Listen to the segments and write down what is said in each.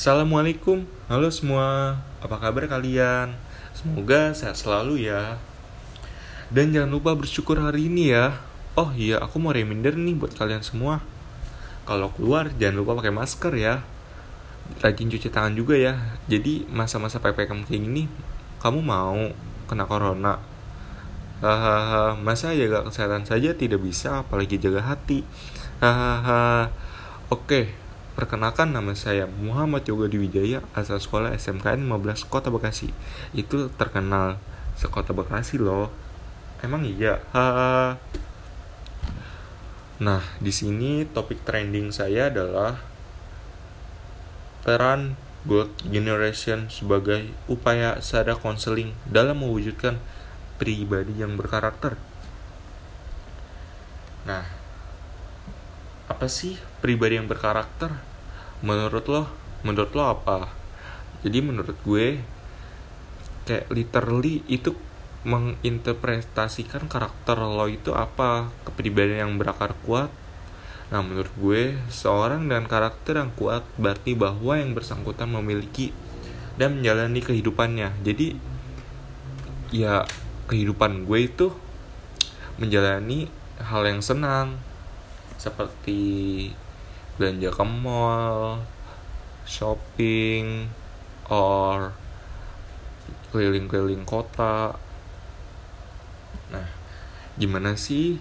Assalamualaikum, halo semua, apa kabar kalian? Semoga sehat selalu ya. Dan jangan lupa bersyukur hari ini ya. Oh iya, aku mau reminder nih buat kalian semua. Kalau keluar jangan lupa pakai masker ya. Rajin cuci tangan juga ya. Jadi masa-masa PPKM kayak gini, kamu mau kena corona? Hahaha, masa jaga kesehatan saja tidak bisa, apalagi jaga hati. Hahaha. Oke, Perkenalkan nama saya Muhammad Yoga Diwijaya asal sekolah SMKN 15 Kota Bekasi. Itu terkenal sekota Bekasi loh. Emang iya? Ha. Nah, di sini topik trending saya adalah peran Gold Generation sebagai upaya sadar konseling dalam mewujudkan pribadi yang berkarakter. Nah, apa sih pribadi yang berkarakter? menurut lo? Menurut lo apa? Jadi menurut gue kayak literally itu menginterpretasikan karakter lo itu apa? Kepribadian yang berakar kuat. Nah menurut gue seorang dengan karakter yang kuat berarti bahwa yang bersangkutan memiliki dan menjalani kehidupannya. Jadi ya kehidupan gue itu menjalani hal yang senang seperti belanja ke mall shopping or keliling-keliling kota. Nah gimana sih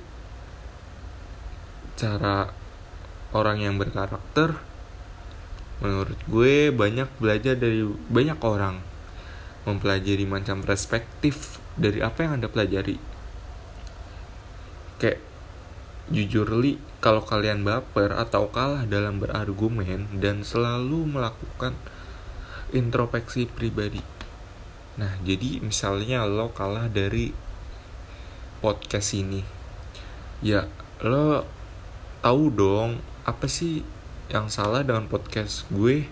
cara orang yang berkarakter? Menurut gue banyak belajar dari banyak orang mempelajari macam perspektif dari apa yang anda pelajari. Kayak jujur li kalau kalian baper atau kalah dalam berargumen dan selalu melakukan introspeksi pribadi. Nah, jadi misalnya lo kalah dari podcast ini. Ya, lo tahu dong apa sih yang salah dengan podcast gue?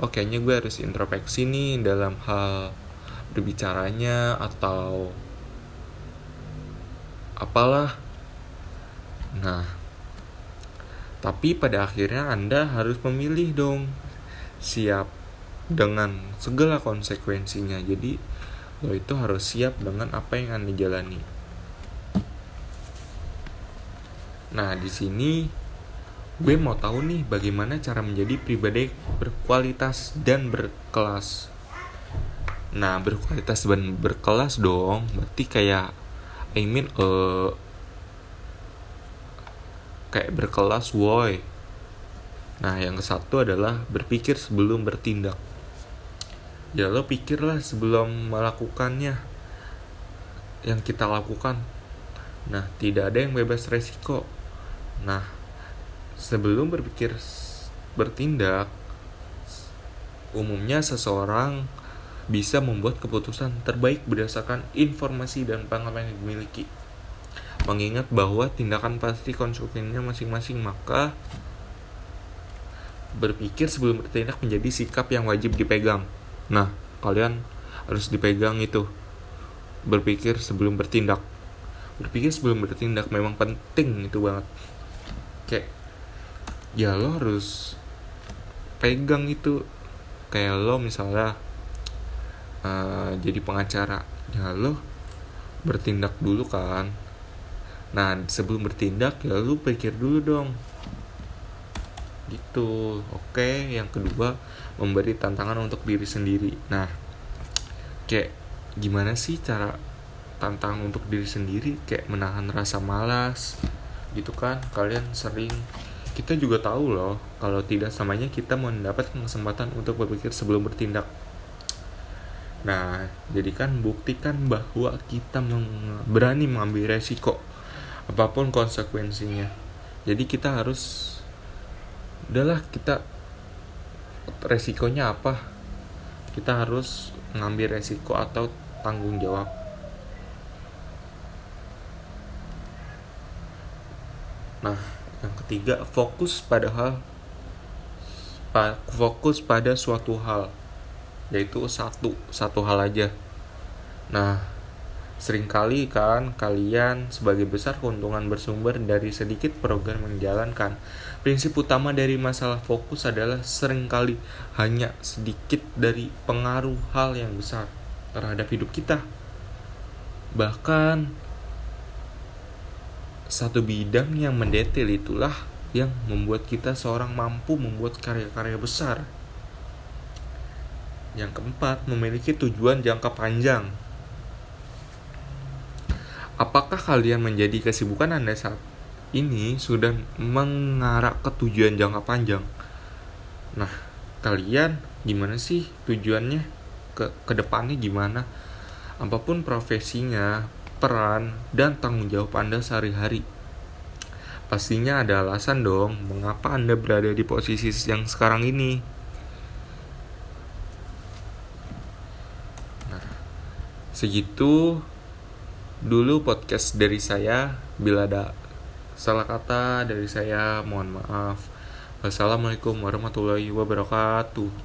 Oh, kayaknya gue harus introspeksi nih dalam hal berbicaranya atau apalah. Nah, tapi pada akhirnya Anda harus memilih dong. Siap dengan segala konsekuensinya. Jadi lo itu harus siap dengan apa yang Anda jalani. Nah, di sini gue mau tahu nih bagaimana cara menjadi pribadi berkualitas dan berkelas. Nah, berkualitas dan berkelas dong. Berarti kayak I mean uh, kayak berkelas woi. Nah yang ke satu adalah berpikir sebelum bertindak. Ya lo pikirlah sebelum melakukannya yang kita lakukan. Nah tidak ada yang bebas resiko. Nah sebelum berpikir bertindak umumnya seseorang bisa membuat keputusan terbaik berdasarkan informasi dan pengalaman yang dimiliki mengingat bahwa tindakan pasti konsekuensinya masing-masing maka berpikir sebelum bertindak menjadi sikap yang wajib dipegang. Nah kalian harus dipegang itu. Berpikir sebelum bertindak. Berpikir sebelum bertindak memang penting itu banget. Kayak ya lo harus pegang itu. Kayak lo misalnya uh, jadi pengacara. Ya lo bertindak dulu kan Nah, sebelum bertindak ya lu pikir dulu dong. Gitu. Oke, yang kedua memberi tantangan untuk diri sendiri. Nah, kayak gimana sih cara tantangan untuk diri sendiri kayak menahan rasa malas gitu kan kalian sering kita juga tahu loh kalau tidak samanya kita mendapatkan kesempatan untuk berpikir sebelum bertindak nah jadikan buktikan bahwa kita berani mengambil resiko apa pun konsekuensinya. Jadi kita harus udahlah kita resikonya apa? Kita harus mengambil resiko atau tanggung jawab. Nah yang ketiga fokus pada hal fokus pada suatu hal yaitu satu satu hal aja. Nah Seringkali kan kalian sebagai besar keuntungan bersumber dari sedikit program menjalankan. Prinsip utama dari masalah fokus adalah sering kali hanya sedikit dari pengaruh hal yang besar terhadap hidup kita. Bahkan satu bidang yang mendetail itulah yang membuat kita seorang mampu membuat karya-karya besar. Yang keempat, memiliki tujuan jangka panjang. Apakah kalian menjadi kesibukan Anda saat ini sudah mengarah ke tujuan jangka panjang? Nah, kalian gimana sih tujuannya? Ke ke depannya gimana? Apa pun profesinya, peran, dan tanggung jawab Anda sehari-hari. Pastinya ada alasan dong mengapa Anda berada di posisi yang sekarang ini. Nah, segitu dulu podcast dari saya bila ada salah kata dari saya mohon maaf. Wassalamualaikum warahmatullahi wabarakatuh